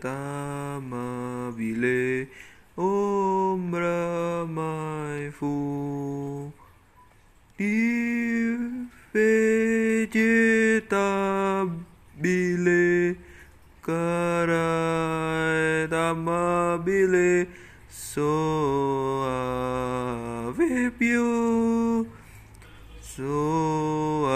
tamabile Om Brahmai fu. Vegetabile Karai tamabile So soave più So